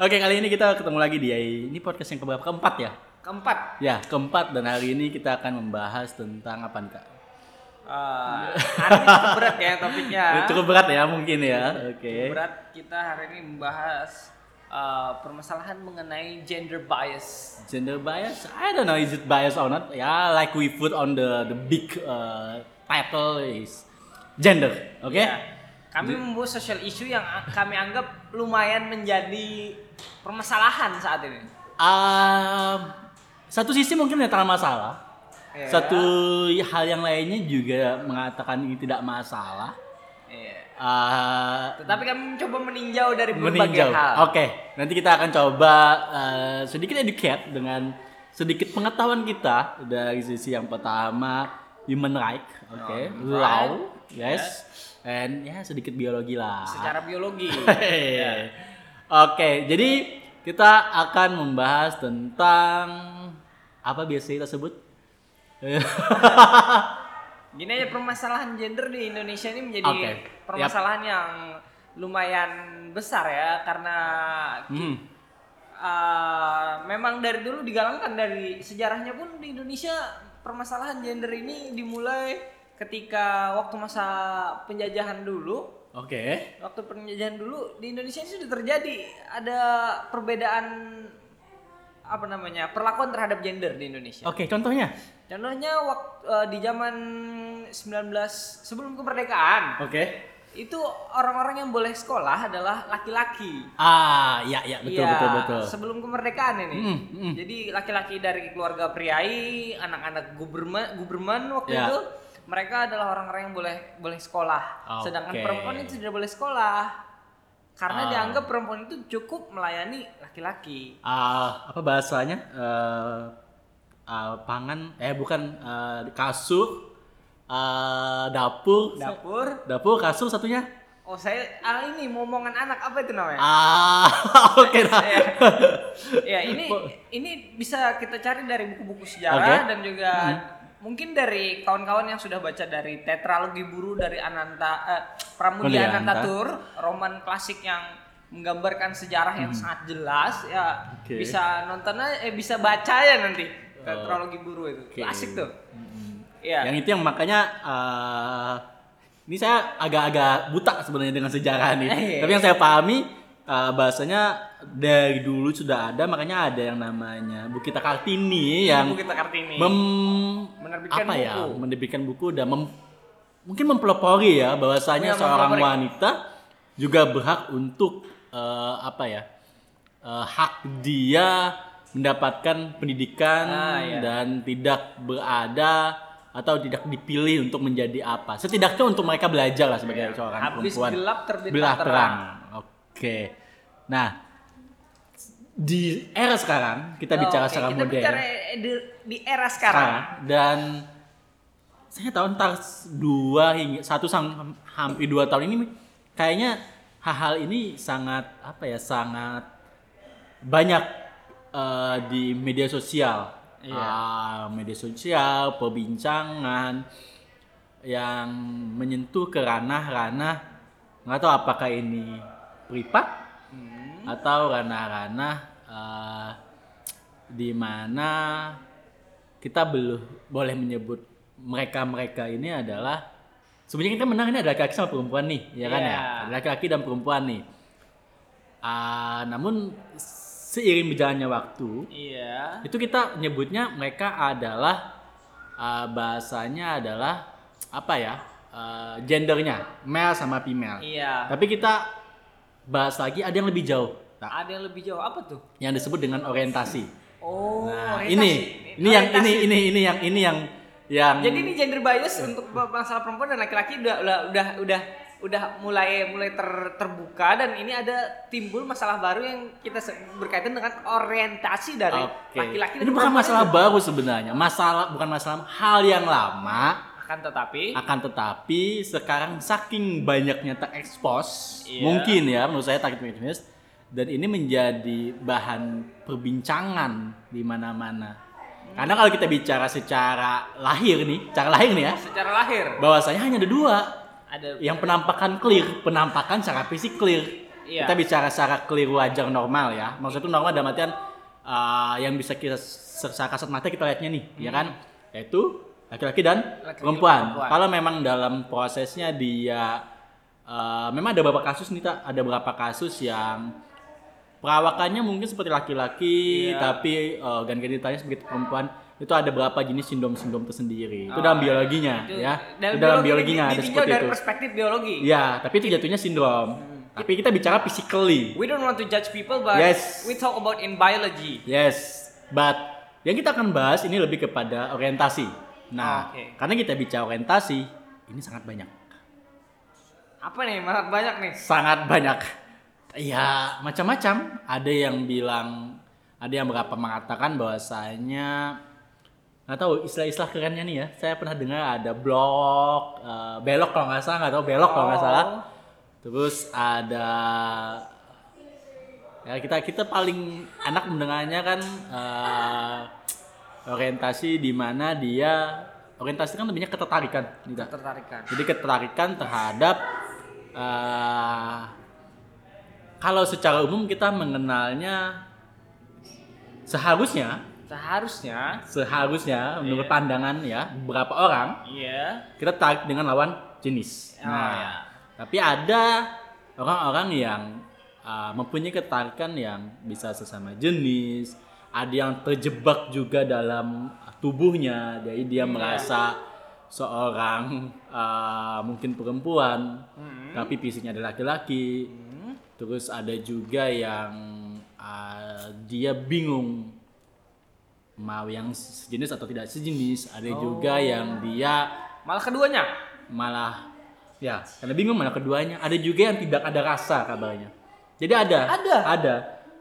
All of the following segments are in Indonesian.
Oke, kali ini kita ketemu lagi di ini podcast yang keberapa? Keempat ya? Keempat, Ya, keempat dan hari ini kita akan membahas tentang apa nih, Kak? eh, hari ini cukup berat ya topiknya. Cukup berat ya mungkin ya. Oke. Berat kita hari ini membahas eh, permasalahan mengenai gender bias. Gender bias? I don't know is it bias or not. Ya, like we put on the the big uh, title is gender. Oke? Ya, Kami membuat social issue yang kami anggap lumayan menjadi permasalahan saat ini. Um, satu sisi mungkin netral masalah. Ya. Satu hal yang lainnya juga mengatakan ini tidak masalah. Iya. Uh, Tetapi kami mencoba meninjau dari berbagai meninjau. hal. Oke, nanti kita akan coba uh, sedikit educate dengan sedikit pengetahuan kita dari sisi yang pertama human right, oke, Human law, yes, and ya sedikit biologi lah. Secara biologi. Hehehe. Oke, jadi kita akan membahas tentang apa biasanya kita sebut? Gini aja permasalahan gender di Indonesia ini menjadi Oke. permasalahan yang lumayan besar ya karena Hmm. uh, memang dari dulu digalangkan dari sejarahnya pun di Indonesia permasalahan gender ini dimulai ketika waktu masa penjajahan dulu. Oke. Waktu penjajahan dulu di Indonesia ini sudah terjadi ada perbedaan apa namanya perlakuan terhadap gender di Indonesia. Oke, contohnya. Contohnya waktu di zaman 19 sebelum kemerdekaan Oke. itu orang-orang yang boleh sekolah adalah laki-laki. Ah, ya ya betul Iya, betul betul. Sebelum kemerdekaan ini. Hmm, hmm. Jadi laki-laki dari keluarga priai, anak-anak guberman, guberman waktu Ya. itu mereka adalah orang-orang yang boleh boleh sekolah. Sedangkan Oke. perempuan itu tidak boleh sekolah. Ah. Karena dianggap perempuan itu cukup melayani laki-laki. Ah, apa bahasanya? Eh, ah, pangan eh bukan eh, kasur eh, dapur Dapur. dapur kasur satunya Oh, saya ah ini momongan anak apa itu namanya? ah oke dah ya, ya ini ini bisa kita cari dari buku-buku sejarah Oke. dan juga mungkin dari kawan-kawan yang sudah baca dari tetralogi buru dari Ananta eh, Pramudia Pramudia Anantatur, roman klasik yang menggambarkan sejarah yang sangat jelas ya Oke. bisa nonton aja eh bisa baca ya nanti tetralogi buru itu. Oke. klasik tuh. Ya yang itu yang makanya eh, ini saya agak-agak buta sebenarnya dengan sejarah nih Eh. tapi yang saya pahami eh, bahasanya dari dulu sudah ada makanya ada yang namanya Bukita Kartini yang buku kita kartini mem Menerbitkan apa ya buku. menerbitkan buku dan mem- mungkin mempelopori ya bahwasanya ya, seorang mempelopori. wanita juga berhak untuk eh, apa ya eh, hak dia mendapatkan pendidikan Ah, iya. dan tidak berada atau tidak dipilih untuk menjadi apa setidaknya untuk mereka belajar lah sebagai seorang Iya. Habis perempuan gelap belah terang. terang oke nah di era sekarang kita bicara Oke, secara kita modern. bicara di, di era sekarang. Sekarang dan saya tahu ntar dua hingga satu sam- hampir dua tahun ini kayaknya hal-hal ini sangat apa ya sangat banyak eh, di media sosial. Iya. Ah, media sosial perbincangan yang menyentuh ke ranah-ranah nggak tahu apakah ini privat Hmm. atau ranah-ranah eh, di mana kita belum boleh menyebut mereka-mereka ini adalah sebenarnya kita menang ini ada laki-laki sama perempuan nih, ya kan Iya. ya? Ada laki-laki dan perempuan nih. Ah, namun seiring berjalannya waktu, iya itu kita nyebutnya mereka adalah ah, bahasanya adalah apa ya? ah, gendernya male sama female. iya Tapi kita bahas lagi ada yang lebih jauh. Nah, ada yang lebih jauh apa tuh yang disebut dengan orientasi. oh Nah, orientasi. ini ini yang ini ini ini yang ini yang yang Jadi ini gender bias untuk masalah perempuan dan laki-laki udah udah udah udah udah mulai mulai ter- terbuka dan ini ada timbul masalah baru yang kita berkaitan dengan orientasi dari laki-laki dan Ini bukan masalah itu. baru sebenarnya. Masalah bukan masalah hal yang lama akan tetapi akan tetapi sekarang saking banyaknya terekspos Iya. mungkin ya menurut saya target terekspos dan ini menjadi bahan perbincangan di mana-mana. Karena kalau kita bicara secara lahir nih, cara lahir nih ya, secara lahir bahwasanya hanya ada dua ada yang penampakan clear, penampakan secara fisik clear. Iya. Kita bicara secara keliru wajar normal ya. Maksudnya itu normal dalam artian uh, yang bisa kita secara kasat mata kita lihatnya nih, ya kan? Yaitu laki-laki dan Hmm. Laki-laki perempuan. perempuan. Kalau memang dalam prosesnya dia uh, memang ada beberapa kasus nih, Tak. ada beberapa kasus yang perawakannya mungkin seperti laki-laki Iya. tapi uh, organ genitalinya seperti perempuan itu ada beberapa jenis sindrom-sindrom tersendiri. itu Oh, dalam biologinya Itu ya. dalam Itu dalam biologi biologinya di- ada seperti dari itu. perspektif biologi. Ya, tapi itu jatuhnya sindrom. Tapi kita bicara physically. We don't want to judge people, but Yes. we talk about in biology. Yes, but yang kita akan bahas ini lebih kepada orientasi. Nah, Oke. karena kita bicara orientasi, ini sangat banyak. Apa nih? Banyak banyak nih. Sangat banyak. Ya, macam-macam. Ada yang bilang, ada yang berapa mengatakan bahwasanya nggak tahu istilah-istilah kerennya nih ya. Saya pernah dengar ada blok, eh, belok kalau nggak salah, nggak tahu belok kalau nggak salah. Oh. Terus ada ya kita kita paling anak mendengarnya kan eh, orientasi di mana dia orientasi kan lebihnya ketertarikan gitu. Tertarikan. Jadi ketertarikan terhadap eh, kalau secara umum kita mengenalnya seharusnya Seharusnya, seharusnya menurut pandangan ya beberapa orang iya. kita tarik dengan lawan jenis. Oh, Nah, ya. tapi ada orang-orang yang uh, mempunyai ketarikan yang bisa sesama jenis, ada yang terjebak juga dalam tubuhnya, jadi dia merasa seorang uh, mungkin perempuan, Hmm. tapi fisiknya adalah laki-laki. Terus ada juga yang uh, dia bingung mau yang sejenis atau tidak sejenis. Ada juga yang dia Malah keduanya. malah ya karena bingung mana keduanya ada juga yang tidak ada rasa kabarnya jadi ada Ada? ada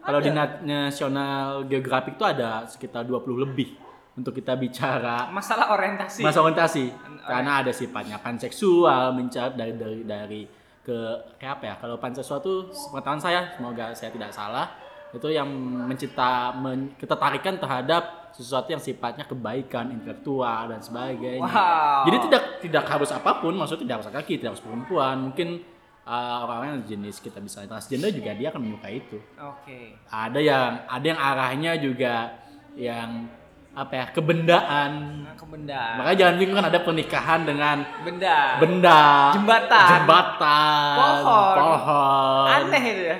kalau di Na- National Geographic itu ada sekitar 20 lebih untuk kita bicara Masalah orientasi. masa orientasi. Karena ada sifatnya panseksual mencari dari dari dari ke kayak apa ya? Kalau panseksual tuh pengetahuan saya semoga saya tidak salah itu yang mencipta men, ketertarikan terhadap sesuatu yang sifatnya kebaikan intelektual dan sebagainya. Wow. jadi tidak tidak harus apa pun maksudnya tidak harus laki tidak harus perempuan. Mungkin uh, orang-orang yang jenis kita bisa transgender juga dia akan menyukai itu Oke. ada yang ada yang arahnya juga yang apa ya kebendaan Nah, ke benda. makanya jangan bingung kan ada pernikahan dengan Benda. benda Jembatan. jembatan Pohon. pohon Aneh itu ya.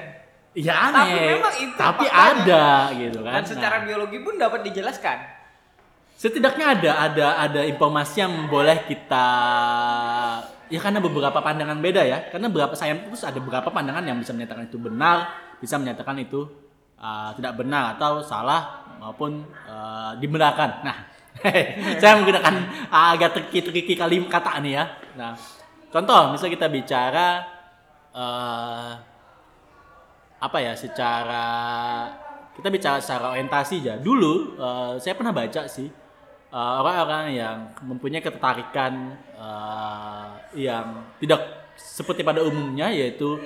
ya aneh Tapi memang itu tapi ada gitu kan Dan secara Nah, biologi pun dapat dijelaskan. setidaknya ada ada ada informasi yang boleh kita ya karena beberapa pandangan beda ya. Karena beberapa saintis ada beberapa pandangan yang bisa menyatakan itu benar bisa menyatakan itu uh, tidak benar atau salah maupun uh, dibenarkan. Nah saya menggunakan uh, agak tricky-tricky kali kata nih ya. Nah contoh misalnya kita bicara uh, apa ya secara kita bicara secara orientasi aja. Dulu eh, saya pernah baca sih eh, orang-orang yang mempunyai ketertarikan eh, yang tidak seperti pada umumnya yaitu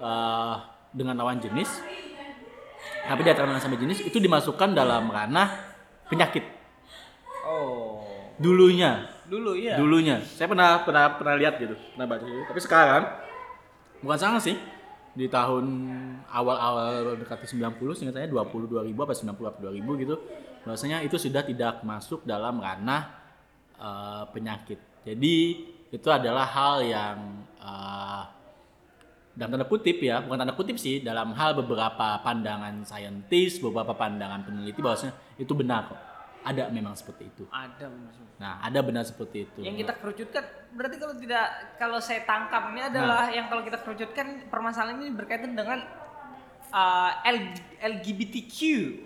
eh, dengan lawan jenis. Tapi di antara sama jenis itu dimasukkan dalam ranah penyakit. Oh. dulunya. Dulu ya. dulunya. Saya pernah pernah pernah lihat gitu pernah baca gitu. Tapi sekarang bukan sangat sih. Di tahun awal-awal dekati 90 seingat saya 20 2000 apa 90 apa 2000 gitu bahwasanya itu sudah tidak masuk dalam ranah eh, penyakit. Jadi itu adalah hal yang eh, dalam tanda kutip ya bukan tanda kutip sih dalam hal beberapa pandangan saintis beberapa pandangan peneliti bahwasanya itu benar kok ada memang seperti itu Ada maksudnya. Nah, ada benar seperti itu. Yang kita kerucutkan berarti kalau tidak kalau saya tangkap ini adalah yang kalau kita kerucutkan permasalahan ini berkaitan dengan uh, L- LGBTQ,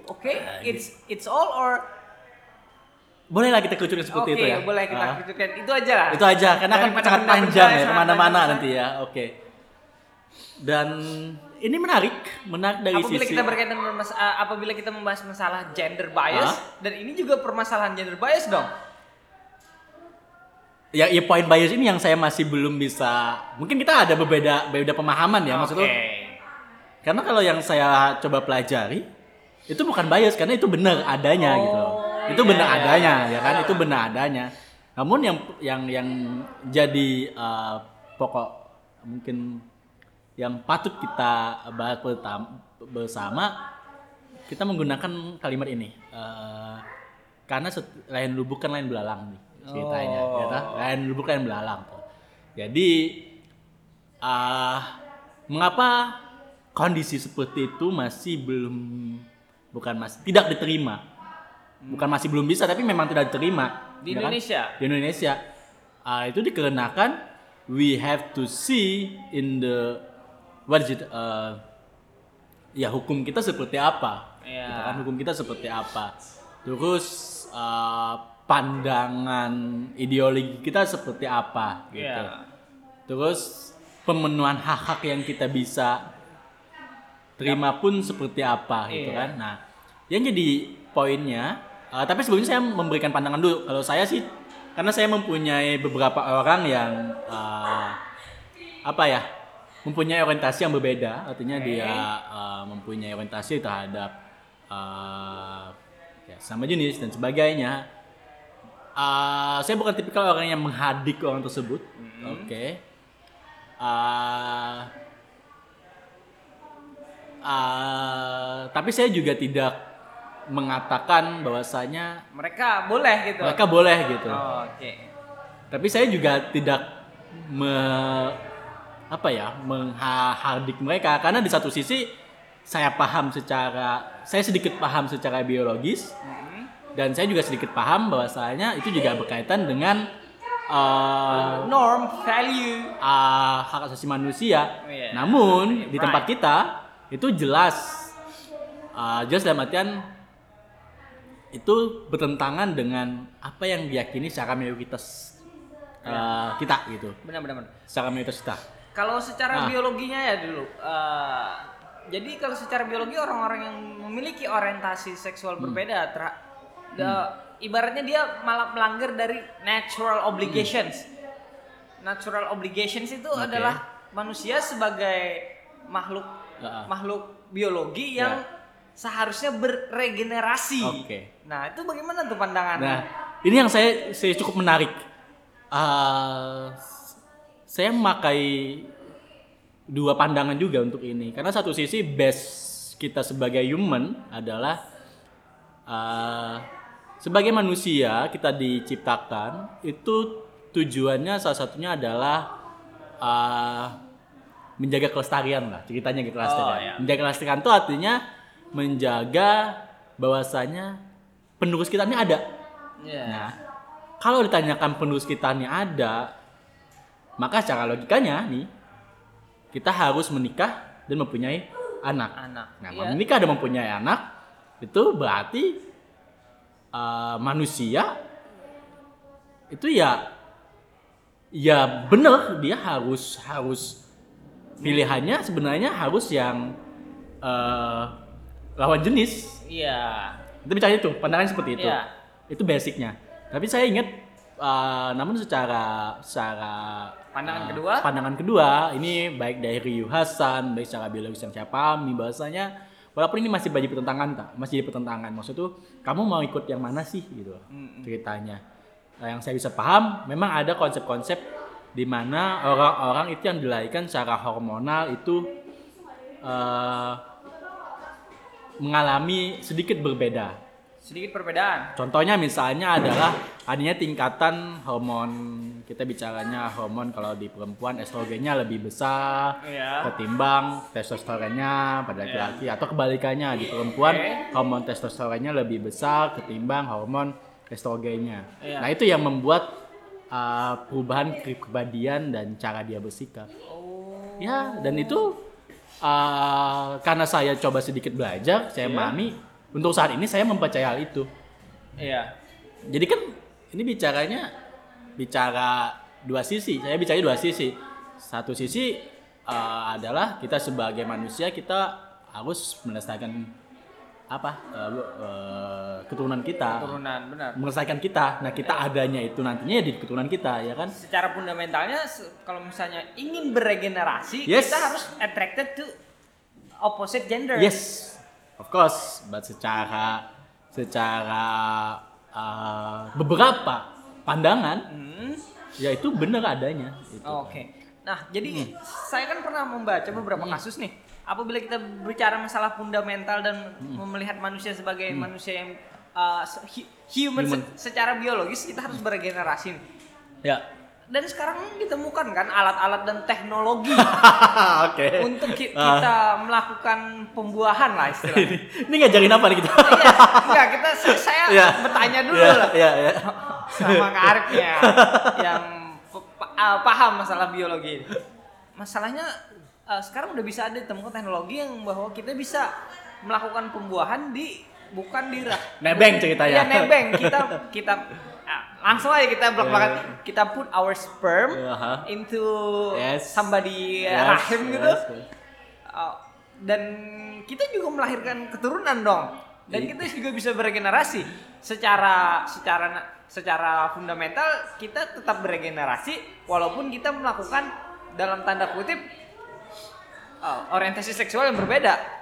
oke? Ah, It's it's all or Bolehlah kita kerucutkan seperti oke itu ya. boleh kita Ah, kerucutkan itu aja lah. itu aja karena kan Daripada sangat panjang ya ke mana-mana nanti ya. Oke. Dan ini menarik, menarik dari apabila sisi kita berkaitan mas- uh, apabila kita membahas masalah gender bias Ah. dan ini juga permasalahan gender bias dong. ya, ya poin bias ini yang saya masih belum bisa. Mungkin kita ada berbeda berbeda pemahaman ya maksudnya. Oke. Karena kalau yang saya coba pelajari itu bukan bias karena itu benar adanya Oh, gitu. Itu iya, benar iya, adanya iya. ya kan itu benar adanya. Namun yang yang yang jadi uh, pokok mungkin yang patut kita bahas bersama kita menggunakan kalimat ini Eh, karena lain lubuk kan lain belalang nih ceritanya Oh. ya lain lubuk lain belalang tuh. jadi ah mengapa kondisi seperti itu masih belum bukan masih tidak diterima bukan masih belum bisa tapi memang tidak diterima Di ya kan? Indonesia? di Indonesia Ah, itu dikarenakan we have to see in the what is it uh, ya hukum kita seperti apa Iya. gitu kan hukum kita seperti apa terus uh, pandangan ideologi kita seperti apa gitu Iya. terus pemenuhan hak-hak yang kita bisa terima pun seperti apa gitu Iya. kan nah yang jadi poinnya uh, tapi sebelumnya saya memberikan pandangan dulu kalau saya sih karena saya mempunyai beberapa orang yang uh, apa ya mempunyai orientasi yang berbeda artinya Oke. dia uh, mempunyai orientasi terhadap uh, ya, sama jenis dan sebagainya Uh, saya bukan tipikal orang yang menghadik orang tersebut. Oke. Uh, uh, tapi saya juga tidak mengatakan bahwasanya Mereka boleh gitu. mereka boleh gitu. Oh, Oke. Tapi saya juga tidak me, apa ya menghadik mereka karena di satu sisi saya paham secara saya sedikit paham secara biologis Mhm. dan saya juga sedikit paham bahwasanya itu juga berkaitan dengan uh, Norm, value. uh, hak asasi manusia. Oh, iya. Namun di tempat kita itu jelas uh, jelas dalam artian itu bertentangan dengan apa yang diyakini secara mayoritas uh, kita gitu. Benar benar. benar. Secara mayoritas kita. Kalau secara Ah. biologinya ya dulu. eh, jadi kalau secara biologi orang-orang yang memiliki orientasi seksual Hmm. berbeda, ter- da- ibaratnya dia malah melanggar dari natural obligations. Natural obligations itu Oke. adalah manusia sebagai makhluk Ah. makhluk biologi yang seharusnya beregenerasi. Oke. Nah itu bagaimana tuh pandangan? Nah, ini yang saya saya cukup menarik. Uh, saya memakai dua pandangan juga untuk ini karena satu sisi base kita sebagai human adalah uh, sebagai manusia kita diciptakan itu tujuannya salah satunya adalah uh, menjaga kelestarian lah ceritanya gitu kelestarian. iya. Menjaga kelestarian itu artinya menjaga bahwasanya penerus kita ini ada. Iya. Nah, kalau ditanyakan penerus kita ini ada, maka secara logikanya nih kita harus menikah dan mempunyai anak. Anak. Nah, Iya. menikah dan mempunyai anak itu berarti uh, manusia itu ya ya bener dia harus harus pilihannya sebenarnya harus yang uh, lawan jenis Iya. Itu bicara itu pandangan seperti itu Iya. itu basicnya tapi saya ingat uh, namun secara secara Pandangan uh, kedua? pandangan kedua ini baik dari Ryu Hasan baik secara biologis yang saya pahami bahwasanya walaupun ini masih banyak pertentangan tak masih jadi pertentangan maksud tuh kamu mau ikut yang mana sih gitu Mm-mm. ceritanya Nah, yang saya bisa paham memang ada konsep-konsep di mana orang-orang itu yang dilahirkan secara hormonal itu uh, mengalami sedikit berbeda Sedikit perbedaan. Contohnya misalnya adalah adanya tingkatan hormon kita bicaranya hormon kalau di perempuan estrogennya lebih besar Iya. ketimbang testosteronnya pada laki-laki atau kebalikannya di perempuan Oke. hormon testosteronnya lebih besar ketimbang hormon estrogennya. Iya. Nah itu yang membuat uh, perubahan kepribadian dan cara dia bersikap. Oh. Ya dan itu uh, karena saya coba sedikit belajar saya Iya. memahami untuk saat ini saya mempercayai hal itu. Iya. Jadi kan ini bicaranya bicara dua sisi. Saya bicara dua sisi. Satu sisi uh, adalah kita sebagai manusia kita harus melestarikan apa uh, uh, keturunan kita, Turunan benar. melestarikan kita. Nah kita adanya itu nantinya ya di keturunan kita ya kan. Secara fundamentalnya kalau misalnya ingin beregenerasi, Yes. kita harus attracted to opposite gender. Yes, of course. But secara secara uh, beberapa pandangan Hmm. ya itu benar adanya. Gitu. Oke. Nah, jadi Hmm. saya kan pernah membaca beberapa kasus nih. Apabila kita bicara masalah fundamental dan Hmm. melihat manusia sebagai manusia yang uh, human, Human. se- secara biologis kita harus beregenerasi. nih. Ya. Dan sekarang ditemukan kan alat-alat dan teknologi Oke. untuk ki- Ah. kita melakukan pembuahan lah istilahnya. ini, ini ngajarin apa nih kita? Iya, enggak kita saya Iya. bertanya dulu Iya, lah Iya, iya. sama Kak Arifnya yang ah, paham masalah biologi. Masalahnya eh, sekarang udah bisa ada ditemukan teknologi yang bahwa kita bisa melakukan pembuahan di bukan di rah. Nebeng ceritanya. Iya nebeng kita kita ah, langsung aja kita belak belakan kita put our sperm Aha. into Yes. somebody Yes, rahim gitu. yes, yes. Uh, dan kita juga melahirkan keturunan dong dan Iya. kita juga bisa beregenerasi secara secara secara fundamental kita tetap beregenerasi walaupun kita melakukan dalam tanda kutip uh, orientasi seksual yang berbeda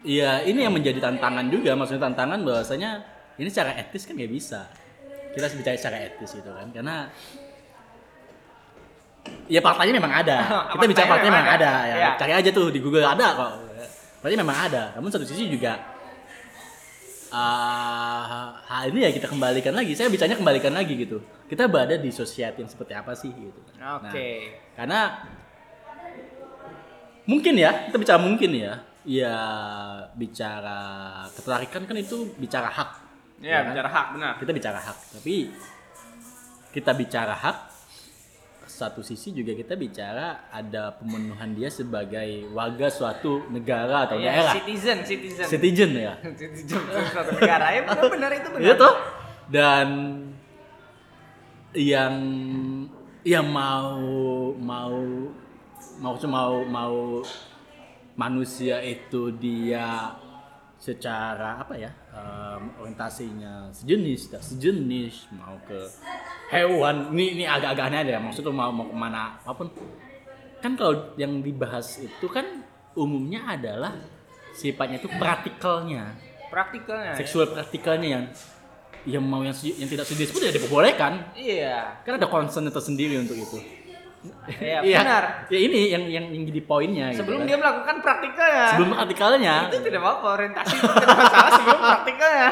Iya, ini yang menjadi tantangan juga. Maksudnya tantangan bahwasanya ini secara etis kan nggak bisa. Kita harus bicara secara etis gitu kan, karena ya faktanya memang ada. Kita bicara Faktanya memang ada. ada. Ya. Iya. Cari aja tuh di Google ada kok. Faktanya memang ada. Namun satu sisi juga ah, hal ini ya kita kembalikan lagi. Saya bicaranya kembalikan lagi gitu. Kita berada di society yang seperti apa sih gitu. Nah, karena mungkin ya kita bicara mungkin ya. Ya bicara ketertarikan kan itu bicara hak. Ya kan? bicara hak benar. Kita bicara hak tapi kita bicara hak satu sisi juga kita bicara ada pemenuhan dia sebagai warga suatu negara atau ya, daerah. citizen citizen. Citizen ya. Citizen suatu negara. Ya benar benar itu benar. Iya toh? Dan yang yang mau mau mau mau mau manusia itu dia secara apa ya em, orientasinya sejenis tak sejenis mau ke hewan ini ini agak-agak aneh ada ya maksudnya mau mau ke mana apa pun. Kan kalau yang dibahas itu kan umumnya adalah sifatnya itu praktikalnya. Praktikalnya. Ya. seksual praktikalnya yang yang mau yang, yang tidak sedih pun tidak diperbolehkan. Iya. Kan ada concern tersendiri untuk itu Iya, benar. ya ini yang yang, yang jadi poinnya gitu sebelum kan. dia melakukan praktikalnya sebelum praktikalnya. Itu tidak apa-apa orientasi itu tidak masalah sebelum praktikalnya.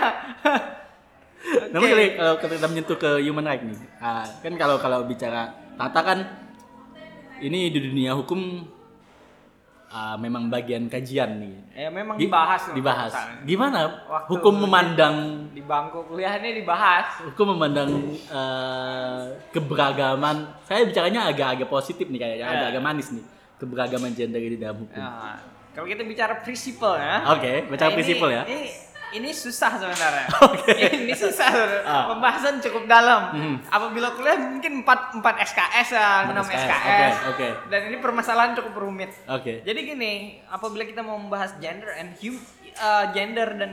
Namun kalau kalau kita menyentuh ke human right nih. Ah, kan kalau kalau bicara Tata kan ini di dunia hukum ah, memang bagian kajian nih. Ya memang Di- dibahas dibahas. misalnya. gimana? Waktu hukum memandang di bangku kuliahnya dibahas. Hukum memandang eh, keberagaman. Saya bicaranya agak-agak positif nih kayaknya Ya. agak-agak manis nih. Keberagaman gender di dalam hukum. Nah, kalau kita bicara prinsipal ya. Oke, bicara Nah, ini- prinsipal ya. ini ini susah sebenarnya Oke. ini susah sebenarnya. Ah. pembahasan cukup dalam Mhm. apabila kuliah mungkin 4 4 SKS ya 6 SKS, SKS, oke, oke. dan ini permasalahan cukup rumit oke Jadi gini, apabila kita mau membahas gender and hum, uh, gender dan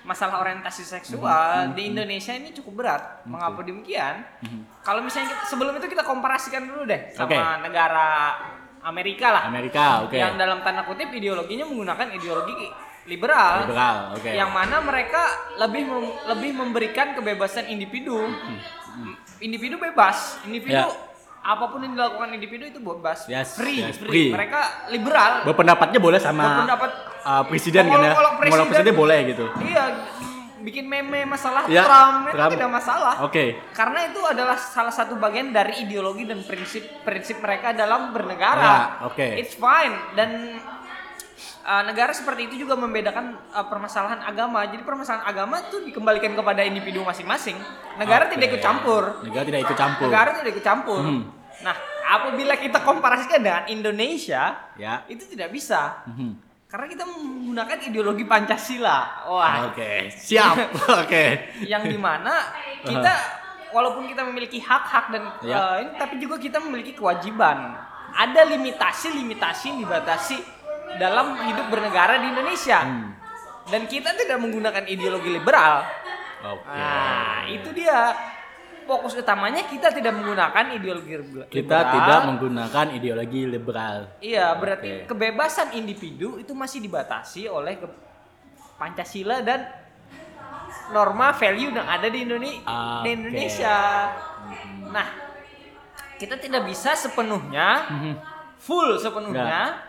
masalah orientasi seksual di Indonesia ini cukup berat. Mengapa demikian? Kalau misalnya kita, sebelum itu kita komparasikan dulu deh sama Oke. negara Amerika lah. Amerika oke Yang dalam tanda kutip ideologinya menggunakan ideologi liberal. liberal oke Yang mana mereka lebih mem- lebih memberikan kebebasan individu. Individu bebas, individu Ya. apa pun yang dilakukan individu itu bebas, Yes, free, yes, free. free. Mereka liberal. berpendapatnya boleh sama Berpendapat uh, presiden kan ya Kalau- presiden boleh gitu Iya, bikin meme masalah Ya, Trump itu Trump. tidak masalah. oke Karena itu adalah salah satu bagian dari ideologi dan prinsip-prinsip mereka dalam bernegara. Ya, oke. It's fine dan uh, negara seperti itu juga membedakan uh, permasalahan agama. Jadi permasalahan agama itu dikembalikan kepada individu masing-masing. Negara Oke. tidak ikut campur. negara tidak ikut campur Negara tidak ikut campur. Hmm. Nah, apabila kita komparasikan dengan Indonesia, ya itu tidak bisa. Mhm. Karena kita menggunakan ideologi Pancasila. Wah, oke siap oke yang di mana kita walaupun kita memiliki hak-hak dan Ya. eh, ini tapi juga kita memiliki kewajiban ada limitasi-limitasi dibatasi dalam hidup bernegara di Indonesia Hmm. dan kita tidak menggunakan ideologi liberal oke nah itu dia fokus utamanya kita tidak menggunakan ideologi liberal kita tidak menggunakan ideologi liberal iya berarti Oke. kebebasan individu itu masih dibatasi oleh ke- Pancasila dan norma value yang ada di, Indone- di Oke. Indonesia. Nah, kita tidak bisa sepenuhnya Mhm. full sepenuhnya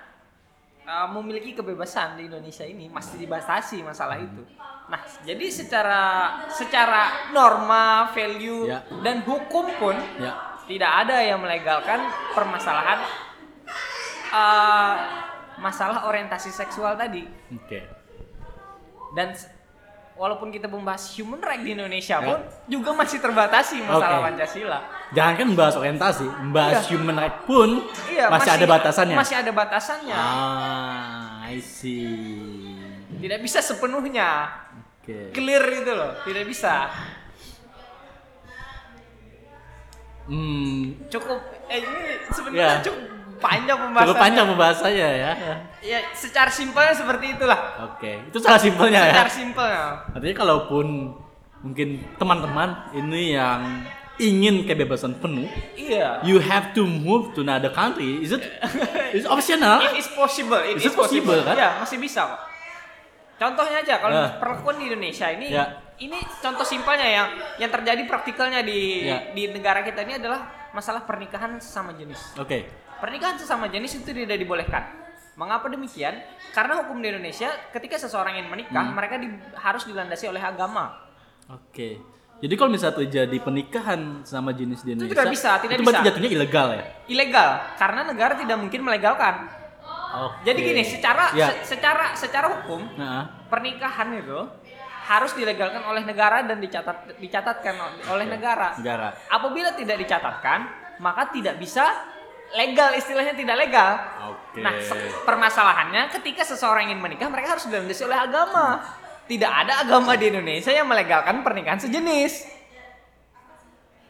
uh, memiliki kebebasan di Indonesia ini masih dibatasi masalah itu. Nah, jadi secara secara norma, value Ya. dan hukum pun Ya. tidak ada yang melegalkan permasalahan uh, masalah orientasi seksual tadi. Oke. Dan s- walaupun kita membahas human right di Indonesia Ya. pun juga masih terbatasi masalah Oke. Pancasila. Jangan kan membahas orientasi, membahas Iya. human right pun Iya, masih, ada batasannya. Masih ada batasannya. Ah, I see. Tidak bisa sepenuhnya Oke. clear itu loh, tidak bisa. Hmm, Cukup eh ini sebenarnya Ya. cukup panjang pembahasannya. cukup panjang pembahasannya ya. Ya, secara simpelnya seperti itulah. Oke, itu salah simpelnya ya. Secara simpelnya. Artinya kalaupun mungkin teman-teman ini yang ingin kebebasan penuh, Iya. you have to move to another country. Is it? It's optional. It is possible. It Is is, it possible, kan? Ya, masih bisa kok. Contohnya aja kalau Ya. perlakuan di Indonesia ini Ya. ini contoh simpelnya yang yang terjadi praktikalnya di Ya. di negara kita ini adalah masalah pernikahan sesama jenis. Oke. Pernikahan sesama jenis itu tidak dibolehkan. Mengapa demikian? Karena hukum di Indonesia ketika seseorang ingin menikah, Hmm. mereka di- harus dilandasi oleh agama. Oke. Jadi kalau misalnya terjadi pernikahan sama jenis di Indonesia, tidak bisa, tidak itu bisa. jatuhnya ilegal ya? Ilegal karena negara tidak mungkin melegalkan. Oke. Jadi gini, secara Ya. se- secara secara hukum Nah, pernikahan itu harus dilegalkan oleh negara dan dicatat dicatatkan oleh Oke. negara. negara. Apabila tidak dicatatkan, maka tidak bisa legal istilahnya tidak legal. Oke. Nah, permasalahannya ketika seseorang ingin menikah, mereka harus dilandasi oleh agama. Tidak ada agama di Indonesia yang melegalkan pernikahan sejenis.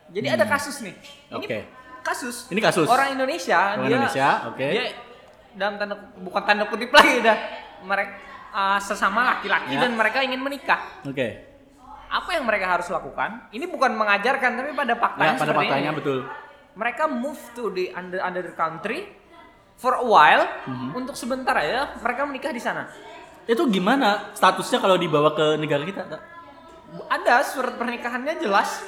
Jadi ada kasus nih. Ini Hmm. Oke. kasus. Ini kasus. Orang Indonesia, Orang dia, Indonesia, oke. Dia dalam tanda bukan tanda kutip lagi dah. Mereka uh, sesama laki-laki Ya. dan mereka ingin menikah. Oke. Apa yang mereka harus lakukan? Ini bukan mengajarkan tapi pada Ya, faktanya pada seperti faktanya ini. betul. Mereka move to the under under the country for a while Mhm. untuk sebentar aja mereka menikah di sana. Itu gimana statusnya kalau dibawa ke negara kita? Tak? Ada surat pernikahannya jelas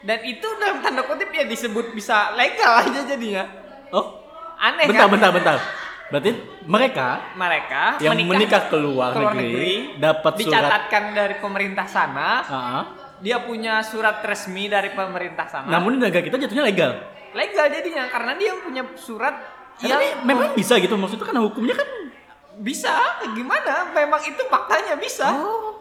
dan itu dalam tanda kutip ya disebut bisa legal aja jadinya. Oh, Aneh bentar, kan? bentar, bentar. Berarti mereka Mereka yang menikah ke luar negeri, dapat surat- dicatatkan dari pemerintah sana, Ah, dia punya surat resmi dari pemerintah sana. namun di negara kita jatuhnya legal. Legal jadinya karena dia punya surat Ya, yang tapi memang bisa gitu maksudnya kan hukumnya kan bisa gimana? Memang itu faktanya bisa. Oh.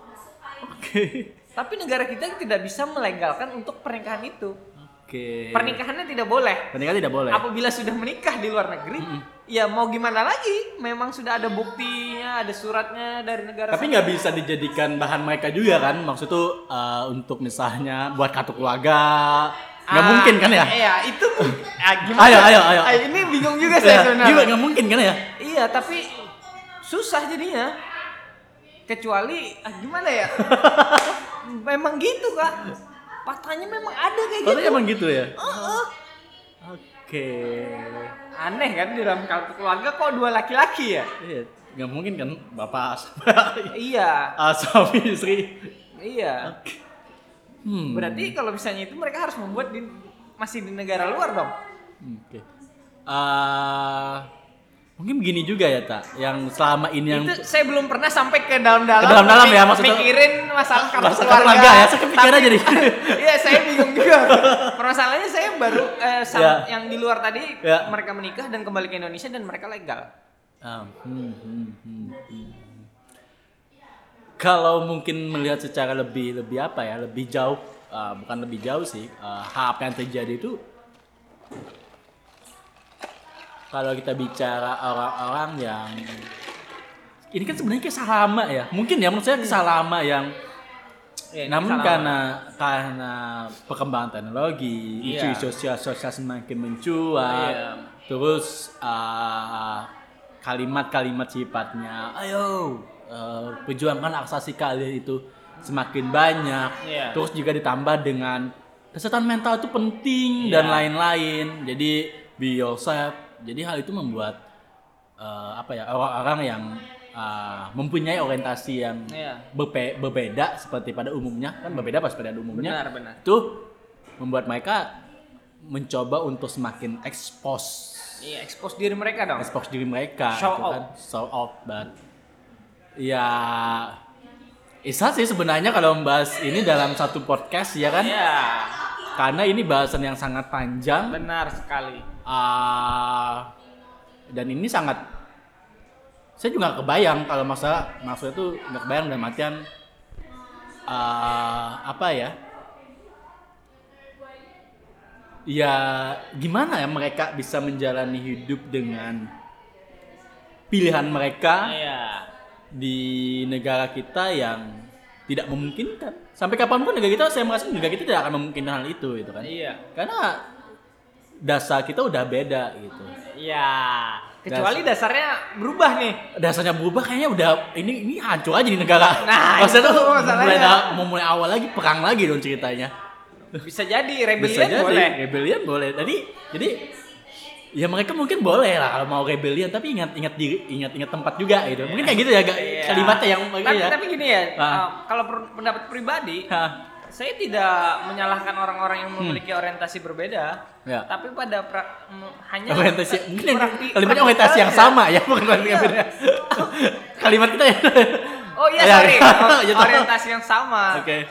Oke. Tapi negara kita tidak bisa melegalkan untuk pernikahan itu. Oke. Pernikahannya tidak boleh. Pernikahan tidak boleh. Apabila sudah menikah di luar negeri, ya mau gimana lagi? Memang sudah ada buktinya, ada suratnya dari negara. Tapi nggak bisa dijadikan bahan mereka juga kan? Maksud tuh eh, untuk misalnya buat kartu keluarga. Nggak Ah, mungkin kan ya? Iya, itu ah, gimana? Ayo, ayo, ayo. Ah, ini bingung juga Ya, saya sebenarnya. juga nggak mungkin kan ya? Iya, tapi susah jadinya. Kecuali ah, gimana ya? memang gitu, Kak. Faktanya memang ada kayak Kalau gitu. emang gitu ya? Heeh. Oke. Aneh kan di dalam kartu keluarga kok dua laki-laki ya? Iya, nggak mungkin kan bapak sama Iya, ah, suami istri. iya. Hmm. Berarti kalau misalnya itu mereka harus membuat di masih di negara luar dong. Oke. Ah, mungkin begini juga ya tak, yang selama ini yang itu saya belum pernah sampai ke dalam-dalam. Ke dalam-dalam ya, maksudnya- Mikirin masalah Masalah keluarga. keluarga ya, saya kepikiran aja nih. Iya, saya bingung juga. Permasalahannya saya baru eh, sam- Ya. yang di luar tadi Ya. mereka menikah dan kembali ke Indonesia dan mereka legal. Ah, hmm, hmm, hmm, hmm. Kalau mungkin melihat secara lebih lebih apa ya, lebih jauh, ah, bukan lebih jauh sih, ah, apa yang terjadi itu kalau kita bicara orang-orang yang ini kan sebenarnya kisah lama ya, mungkin ya menurut saya kisah lama yang Ya, namun karena karena perkembangan teknologi, Iya. isu sosial sosial semakin mencuat, Iya. terus uh, kalimat-kalimat sifatnya, ayo uh, perjuangkan hak asasi kalian itu semakin banyak, Iya. terus juga ditambah dengan kesehatan mental itu penting dan Iya. lain-lain, jadi be yourself, jadi hal itu membuat uh, apa ya orang-orang yang uh, mempunyai orientasi yang Iya. berpe- berbeda seperti pada umumnya kan berbeda pas pada umumnya Benar, benar. itu membuat mereka mencoba untuk semakin expose Iya, expose diri mereka dong. expose diri mereka Show gitu off. kan show off but ya Isa sih sebenarnya kalau membahas ini dalam satu podcast ya kan? Iya, karena ini bahasan yang sangat panjang. Benar sekali. Ah, dan ini sangat saya juga kebayang kalau masalah maksudnya tuh nggak kebayang dalam artian ah, apa ya? Ya gimana ya mereka bisa menjalani hidup dengan pilihan mereka? Iya. Di negara kita yang tidak memungkinkan sampai kapan pun negara kita saya merasa negara kita tidak akan memungkinkan hal itu gitu kan Iya. karena dasar kita udah beda gitu Iya. Kecuali dasarnya berubah nih. dasarnya berubah kayaknya udah ini ini hancur aja di negara Nah, maksudnya itu tuh masalahnya. mulai da- mau mulai awal lagi perang lagi dong ceritanya Bisa jadi bisa rebellion jadi boleh. rebellion boleh jadi jadi ya mereka mungkin boleh lah kalau mau rebellion tapi ingat ingat diri ingat ingat tempat juga gitu mungkin kayak gitu ya Iya. kalimatnya yang tapi, ya tapi gini ya, Ah. uh, kalau pendapat pribadi, Hah, saya tidak menyalahkan orang-orang yang memiliki orientasi berbeda, Hmm. Ya. tapi pada pra- m- hanya orientasi mungkin prakti- kalimatnya orientasi yang sama ya bukan kalimat yang beda kalimat kita ya Oh iya Ya, sorry, ya. Ya, orientasi yang sama. Oke.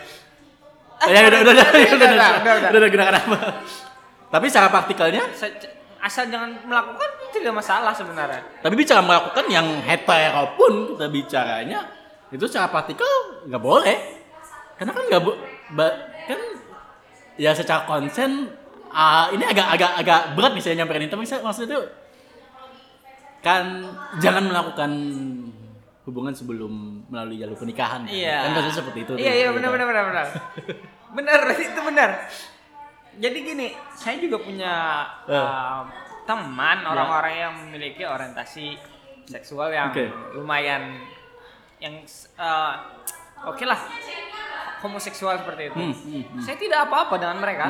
Ya udah udah udah udah udah Udah, udah udah, udah udah. udah udah gunakan apa? Tapi secara praktikalnya, Se- Asal jangan melakukan tidak masalah sebenarnya. tapi bicara melakukan yang hetero pun kita bicaranya itu secara praktikal nggak boleh. Karena kan nggak kan ya secara konsen ah, ini agak agak agak berat nih saya nyamperin ini tapi saya maksudnya itu kan jangan melakukan hubungan sebelum melalui jalur pernikahan. kan? Iya. Kan maksudnya seperti itu. Iya iya benar benar benar benar. benar itu benar. Jadi gini, saya juga punya Eh. uh, teman orang-orang yang memiliki orientasi seksual yang Oke. lumayan yang uh, oke lah homoseksual seperti itu. Hmm, hmm, hmm. Saya tidak apa-apa dengan mereka.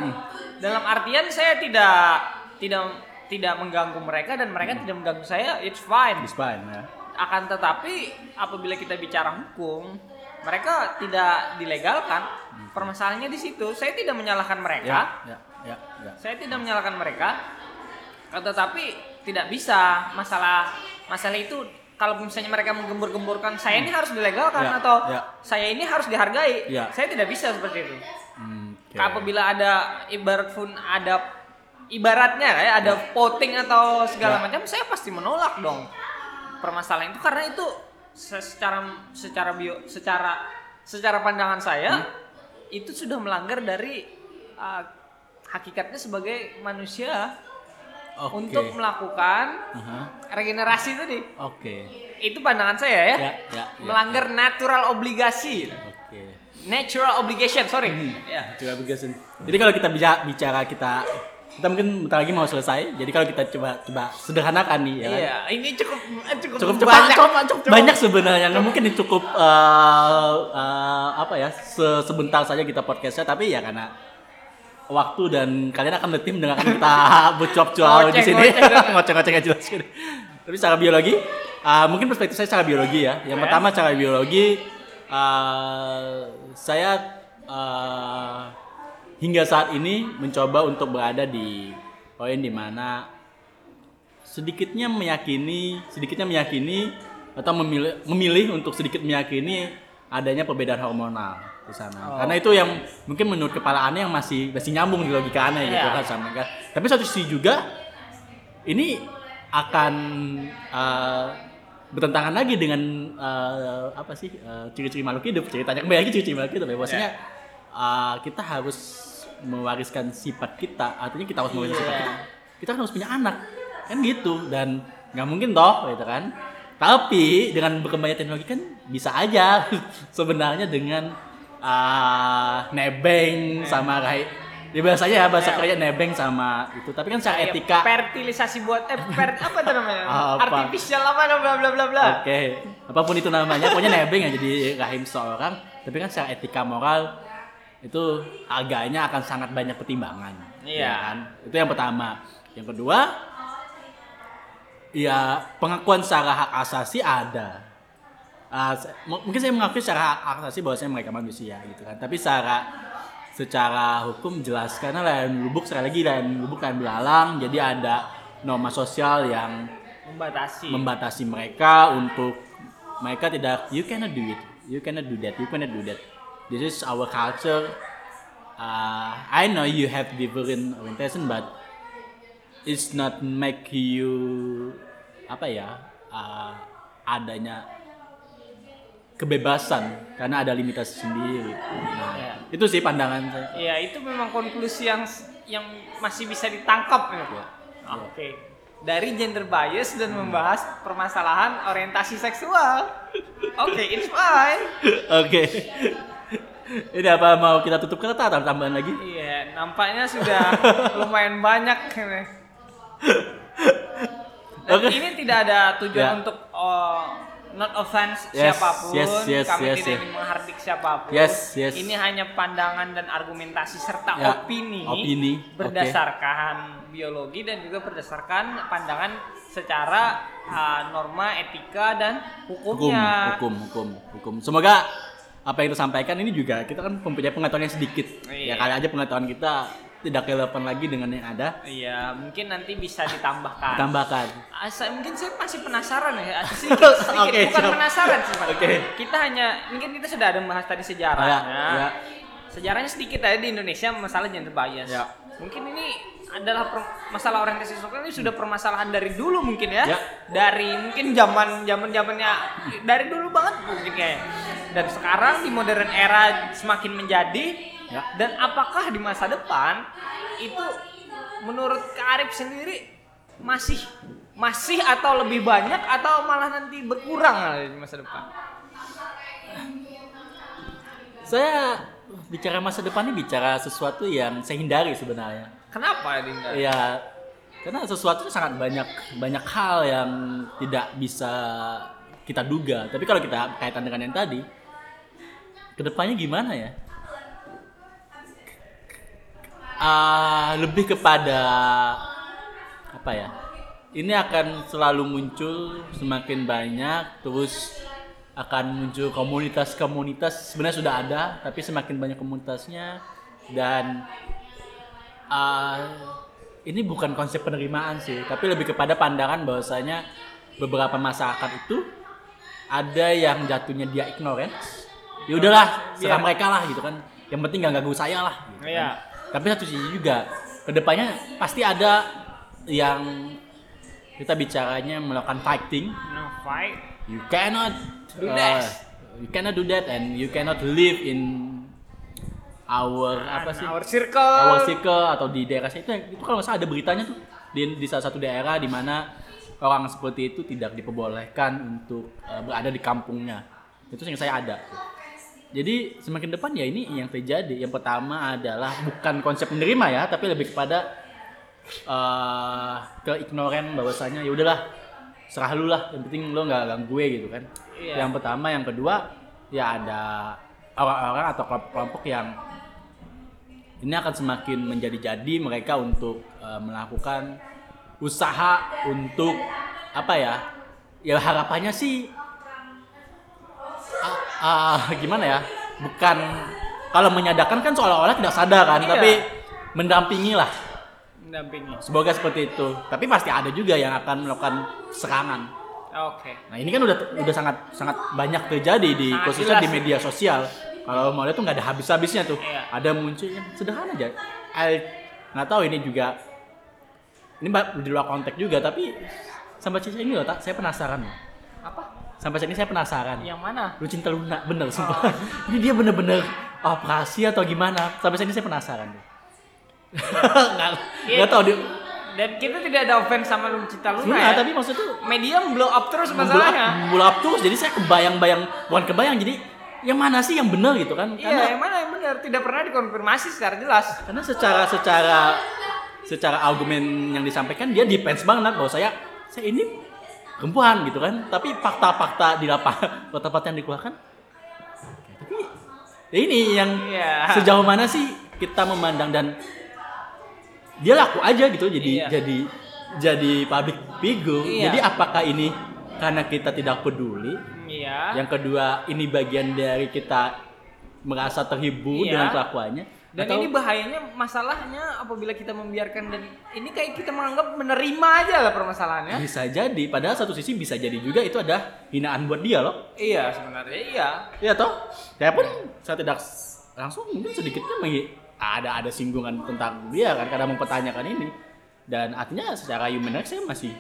Dalam artian saya tidak tidak tidak mengganggu mereka dan mereka Hmm. tidak mengganggu saya. It's fine It's fine ya. akan tetapi apabila kita bicara hukum mereka tidak dilegalkan permasalahannya di situ saya tidak menyalahkan mereka Ya, ya, ya, ya. saya tidak menyalahkan mereka tetapi tidak bisa masalah masalah itu kalau misalnya mereka menggembur-gemburkan saya ini harus dilegalkan Ya, atau ya. saya ini harus dihargai Ya. saya tidak bisa seperti itu Hmm, oke. apabila ada ibarat pun ada ibaratnya ya ada voting atau segala Ya. macam saya pasti menolak dong permasalahan itu karena itu secara secara bio secara secara pandangan saya Hmm. itu sudah melanggar dari uh, hakikatnya sebagai manusia Oke. untuk melakukan Aha, regenerasi tadi Oke. itu pandangan saya ya, Ya, ya, ya. melanggar natural obligasi Oke. natural obligation sorry Hmm. ya Juga begitu. Jadi kalau kita bicara, bicara kita kita mungkin bentar lagi mau selesai. Jadi kalau kita coba coba sederhanakan nih ya kan. Iya, ini cukup cukup, Cukup cepat, banyak. cukup, cukup banyak sebenarnya. Nggak mungkin ini cukup eh, eh, apa ya se- sebentar saja kita podcastnya, tapi ya karena waktu dan kalian akan letih mendengarkan kita bercuap-cuap di Ngoceh, sini, ngoceh. ngoceh-ngoceh nggak jelas. Tapi secara biologi, eh, mungkin perspektif saya secara biologi ya. Yang Ya. pertama secara biologi, eh, saya eh, hingga saat ini mencoba untuk berada di poin di mana sedikitnya meyakini, sedikitnya meyakini atau memilih, memilih untuk sedikit meyakini adanya perbedaan hormonal di sana. Oh. Karena itu yang mungkin menurut kepala aneh yang masih masih nyambung di logika aneh gitu Iya. kan sama kan. Tapi satu sisi juga ini akan eh, bertentangan lagi dengan eh, apa sih eh, ciri-ciri makhluk hidup ceritanya kembali lagi ciri-ciri makhluk hidup ya maksudnya eh, kita harus mewariskan sifat kita artinya kita harus mewariskan sifat Iya. kita. Kita kan harus punya anak kan gitu. Dan nggak mungkin toh gitu kan. Tapi dengan berkembangnya teknologi kan bisa aja sebenarnya dengan ah, nebeng sama kayak ya biasanya ya bahasa kerja nebeng sama itu. Tapi kan secara Kayak etika. fertilisasi buat eh per, apa itu namanya? Apa? artificial apa bla bla bla bla. Oke, apa pun itu namanya, pokoknya nebeng aja di rahim seorang. Tapi kan secara etika moral itu agaknya akan sangat banyak pertimbangan. Iya. ya kan? Itu yang pertama. Yang kedua, ya pengakuan secara hak asasi ada. M- mungkin saya mengakui secara hak asasi bahwasanya mereka manusia gitu kan. Tapi secara secara hukum jelas karena layan lubuk sekali lagi layan lubuk layan belalang jadi ada norma sosial yang Membatasi. membatasi mereka untuk mereka tidak you cannot do it you cannot do that you cannot do that this is our culture uh, I know you have different orientation but it's not make you apa ya uh, adanya kebebasan karena ada limitasi sendiri nah, Ya. itu sih pandangan saya Iya, itu memang konklusi yang yang masih bisa ditangkap ya. Ya. Oke. Dari gender bias dan membahas permasalahan orientasi seksual. Oke, it's fine. oke ini apa mau kita tutup kata atau tambahan lagi Iya, nampaknya sudah lumayan banyak ini. Oke. ini tidak ada tujuan Ya. untuk oh, not offense Yes, siapa pun. yes, yes, Kami yes, tidak yes. ingin menghardik siapa pun. Yes, yes. Ini hanya pandangan dan argumentasi serta Ya, opini, opini, berdasarkan biologi dan juga berdasarkan pandangan secara uh, norma etika dan hukum hukumnya. hukum hukum hukum semoga apa yang kita sampaikan ini juga kita kan mempunyai pengetahuan yang sedikit Iya. ya kali aja pengetahuan kita tidak relevan lagi dengan yang ada Iya, mungkin nanti bisa ditambahkan. tambahkan Ah, saya, mungkin saya masih penasaran ya sedikit, sedikit. Oke, bukan siap. penasaran sih Pak. Oke. kita hanya mungkin kita sudah ada membahas tadi sejarahnya Ya, ya. sejarahnya sedikit aja di Indonesia masalah gender bias Ya. mungkin ini adalah per- masalah orientasi seksual ini sudah permasalahan dari dulu mungkin ya, Ya. dari mungkin zaman zaman zamannya dari dulu banget mungkin kayak dan sekarang di modern era semakin menjadi Ya. dan apakah di masa depan itu menurut Kak Arif sendiri masih masih atau lebih banyak atau malah nanti berkurang di masa depan? saya bicara masa depan ini bicara sesuatu yang saya hindari sebenarnya Kenapa Dinda? ya karena sesuatu itu sangat banyak banyak hal yang tidak bisa kita duga tapi kalau kita kaitan dengan yang tadi ke depannya gimana ya? Ah, lebih kepada apa ya? Ini akan selalu muncul semakin banyak terus akan muncul komunitas-komunitas. Sebenarnya sudah ada tapi semakin banyak komunitasnya. Dan ah, ini bukan konsep penerimaan sih tapi lebih kepada pandangan bahwasanya beberapa masyarakat itu ada yang jatuhnya dia ignorance ya udahlah serah Biar- mereka lah gitu kan yang penting gak ganggu saya lah gitu kan. Iya. tapi satu sisi juga ke depannya pasti ada yang kita bicaranya melakukan fighting No fight. you cannot Do uh, that. you cannot do that and you cannot live in our apa sih Our circle. our circle atau di daerah saya itu itu kalau nggak salah ada beritanya tuh di, di salah satu daerah di mana orang seperti itu tidak diperbolehkan untuk uh, berada di kampungnya itu yang saya ada jadi semakin depan ya ini yang terjadi yang pertama adalah bukan konsep menerima ya tapi lebih kepada uh, keignoran bahwasanya ya udahlah serah lu lah yang penting lo nggak ganggu gue gitu kan Iya. yang pertama yang kedua ya ada orang-orang atau kelompok-kelompok yang ini akan semakin menjadi-jadi mereka untuk uh, melakukan usaha untuk apa ya ya harapannya sih ah, ah, gimana ya bukan kalau menyadarkan kan seolah-olah tidak sadar kan Iya. tapi mendampingi lah Mendampingi. semoga seperti itu tapi pasti ada juga yang akan melakukan serangan Oke. nah ini kan udah udah sangat sangat banyak terjadi di Sangat khususnya jelas. di media sosial kalau mau lihat tuh nggak ada habis-habisnya tuh Iya. ada muncul yang sederhana aja I nggak tahu ini juga ini di luar konteks juga tapi sampai saat ini loh tak saya penasaran. Apa? Sampai saat ini saya penasaran Yang mana? lu cinta Luna bener sumpah ini dia bener-bener operasi atau gimana sampai saat ini saya penasaran nggak Iya. nggak tahu dia Dan kita tidak ada offense sama lu cinta Luna Luna, ya. tapi maksudnya tuh media blow up terus blow up, masalahnya. blow up terus jadi saya kebayang-bayang bukan kebayang jadi yang mana sih yang benar gitu kan Iya, karena yang mana yang benar tidak pernah dikonfirmasi secara jelas. karena secara secara secara argumen yang disampaikan dia defense banget bahwa saya saya ini perempuan gitu kan tapi fakta-fakta di lapangan fakta-fakta yang dikeluarkan tapi ya ini yang Iya. sejauh mana sih kita memandang dan dia laku aja gitu jadi Iya. jadi jadi public figure Iya. jadi apakah ini karena kita tidak peduli Iya. yang kedua ini bagian dari kita merasa terhibur Iya. dengan kelakuannya Dan Atau- ini bahayanya masalahnya apabila kita membiarkan dan ini kayak kita menganggap menerima aja lah permasalahannya. Bisa jadi, padahal satu sisi bisa jadi juga itu ada hinaan buat dia loh. Iya sebenarnya iya. Iya toh? Saya pun saya tidak langsung mungkin sedikitnya ada ada singgungan tentang dia kan karena mempertanyakan ini. Dan artinya secara human rights saya masih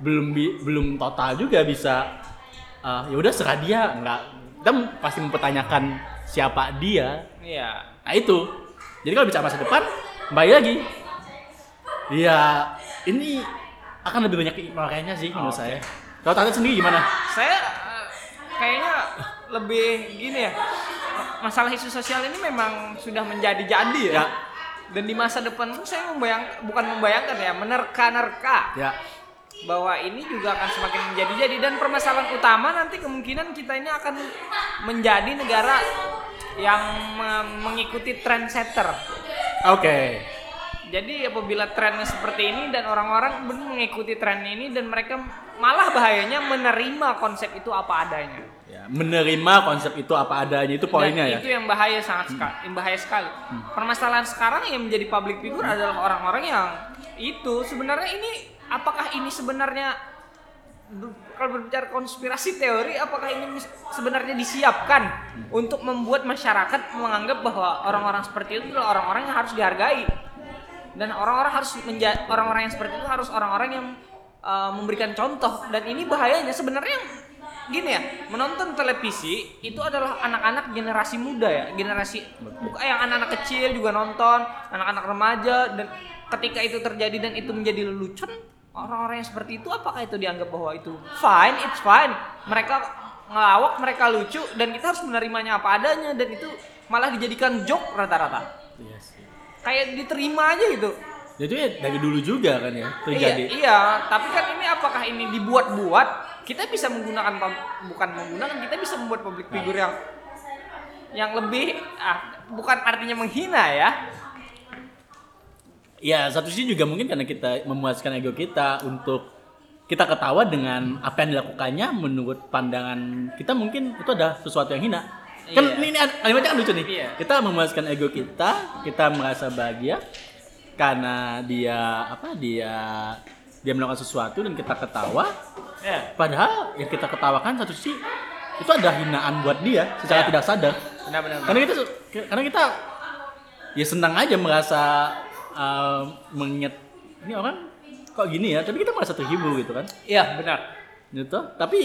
belum bi- belum total juga bisa eh, ya udah serah dia nggak kita pasti mempertanyakan siapa dia. Iya. Nah itu. Jadi kalau bicara masa depan, kembali lagi. Ya ini akan lebih banyak makanya sih menurut Oke. saya. Kalau tante sendiri gimana? Saya eh, kayaknya lebih gini ya. Masalah isu sosial ini memang sudah menjadi-jadi ya. Ya. Dan di masa depan pun saya membayang bukan membayangkan ya, menerka-nerka Ya. bahwa ini juga akan semakin menjadi-jadi dan permasalahan utama nanti kemungkinan kita ini akan menjadi negara yang me- mengikuti trendsetter. Oke. Jadi apabila trennya seperti ini dan orang-orang benar mengikuti tren ini dan mereka malah bahayanya menerima konsep itu apa adanya. Ya, menerima konsep itu apa adanya itu poinnya dan ya. itu yang bahaya sangat sekali, yang bahaya sekali. Permasalahan sekarang yang menjadi public figure adalah orang-orang yang itu sebenarnya ini apakah ini sebenarnya kalau berbicara konspirasi teori apakah ini sebenarnya disiapkan untuk membuat masyarakat menganggap bahwa orang-orang seperti itu adalah orang-orang yang harus dihargai? Dan orang-orang harus menja- orang-orang yang seperti itu harus orang-orang yang uh, memberikan contoh. Dan ini bahayanya. Sebenarnya gini ya menonton televisi itu adalah anak-anak generasi muda ya. Generasi bukan yang anak-anak kecil juga nonton anak-anak remaja. Dan ketika itu terjadi dan itu menjadi lelucon orang-orang yang seperti itu apakah itu dianggap bahwa itu fine it's fine mereka ngelawak mereka lucu dan kita harus menerimanya apa adanya dan itu malah dijadikan joke rata-rata Iya sih. kayak diterima aja gitu Jadi ya dari dulu juga kan ya terjadi. Iya, iya, tapi kan ini apakah ini dibuat-buat? Kita bisa menggunakan bukan menggunakan, kita bisa membuat public figure yang yang lebih ah, bukan artinya menghina ya. Ya satu sisi juga mungkin karena kita memuaskan ego kita untuk kita ketawa dengan apa yang dilakukannya menurut pandangan kita mungkin itu ada sesuatu yang hina. Kan Iya. ini, ini kalimatnya kan lucu nih. Iya. Kita memuaskan ego kita, kita merasa bahagia karena dia apa dia dia melakukan sesuatu dan kita ketawa. Ya, Padahal yang kita ketawakan satu sisi itu ada hinaan buat dia secara Ya. tidak sadar. benar-benar. Karena kita karena kita ya senang aja merasa uh, mengingat ini orang kok gini ya, tapi kita merasa terhibur gitu kan. Iya, benar. Gitu. Tapi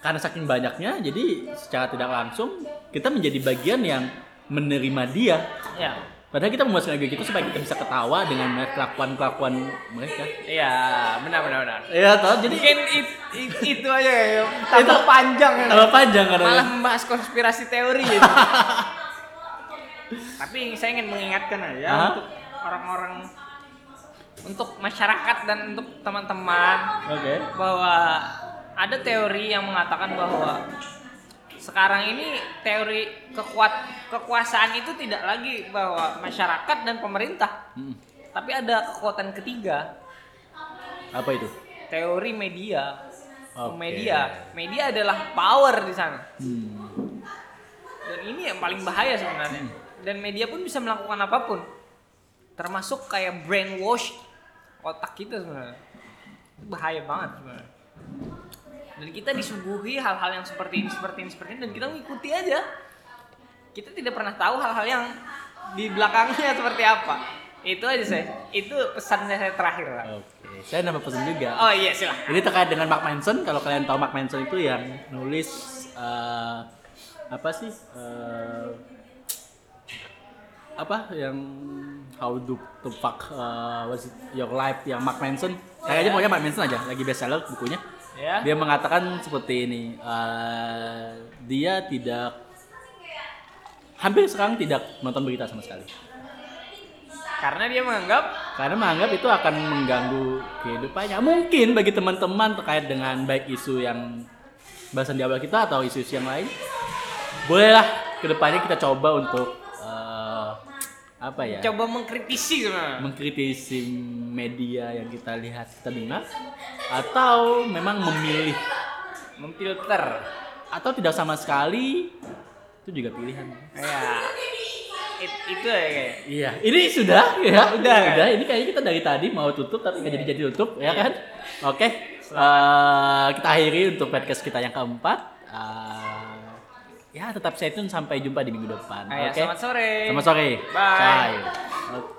karena saking banyaknya jadi secara tidak langsung kita menjadi bagian yang menerima dia. Ya. Padahal kita memuaskan ego kita supaya kita bisa ketawa dengan kelakuan-kelakuan mereka. Iya, benar benar benar. Iya toh, jadi Mungkin it- it- itu aja ya. Tambah Itu- panjang ya. tambah panjang karena Malah membahas konspirasi teori ya. Tapi saya ingin mengingatkan aja Hah? untuk orang-orang untuk masyarakat dan untuk teman-teman Oke. bahwa ada teori yang mengatakan bahwa sekarang ini teori kekuat kekuasaan itu tidak lagi bahwa masyarakat dan pemerintah, Hmm. tapi ada kekuatan ketiga, Apa itu? teori media. Oke. Media, media adalah power di sana. Hmm. Dan ini yang paling bahaya sebenarnya. Dan media pun bisa melakukan apa pun. Termasuk kayak brainwash otak kita sebenarnya. Itu bahaya banget sebenarnya. Dan kita disuguhi hal-hal yang seperti ini, seperti ini, seperti ini dan kita mengikuti aja. Kita tidak pernah tahu hal-hal yang di belakangnya seperti apa. Itu aja saya. Itu pesan saya terakhir. Pak. Oke. Saya nambah pesan juga. Oh iya silahkan. Jadi terkait dengan Mark Manson, kalau kalian tahu Mark Manson itu yang nulis eh, apa sih? eh, apa yang How to, to Fuck eh, What's It- Your Life yang Mark Manson. Kayaknya pokoknya Mark Manson aja, lagi bestseller bukunya. Ya. Dia mengatakan seperti ini, eh, dia tidak hampir sekarang tidak nonton berita sama sekali. Karena dia menganggap Karena menganggap itu akan mengganggu kehidupannya. Mungkin bagi teman-teman terkait dengan baik isu yang bahasan di awal kita atau isu-isu yang lain, bolehlah ke depannya kita coba untuk apa ya? Coba mengkritisi. Mengkritisi media yang kita lihat kita dengar atau memang memilih memfilter atau tidak sama sekali itu juga pilihan. Ya. It, itu ya kayak. Iya, ini sudah ya. Udah, kan? udah. Ini kayaknya kita dari tadi mau tutup tapi nggak iya. jadi-jadi tutup ya iya. kan? Oke. Okay. Uh, eh, kita akhiri untuk podcast kita yang keempat. Uh, ya tetap stay tune sampai jumpa di minggu depan. Oke. Okay? Selamat sore. Selamat sore. Bye. Bye.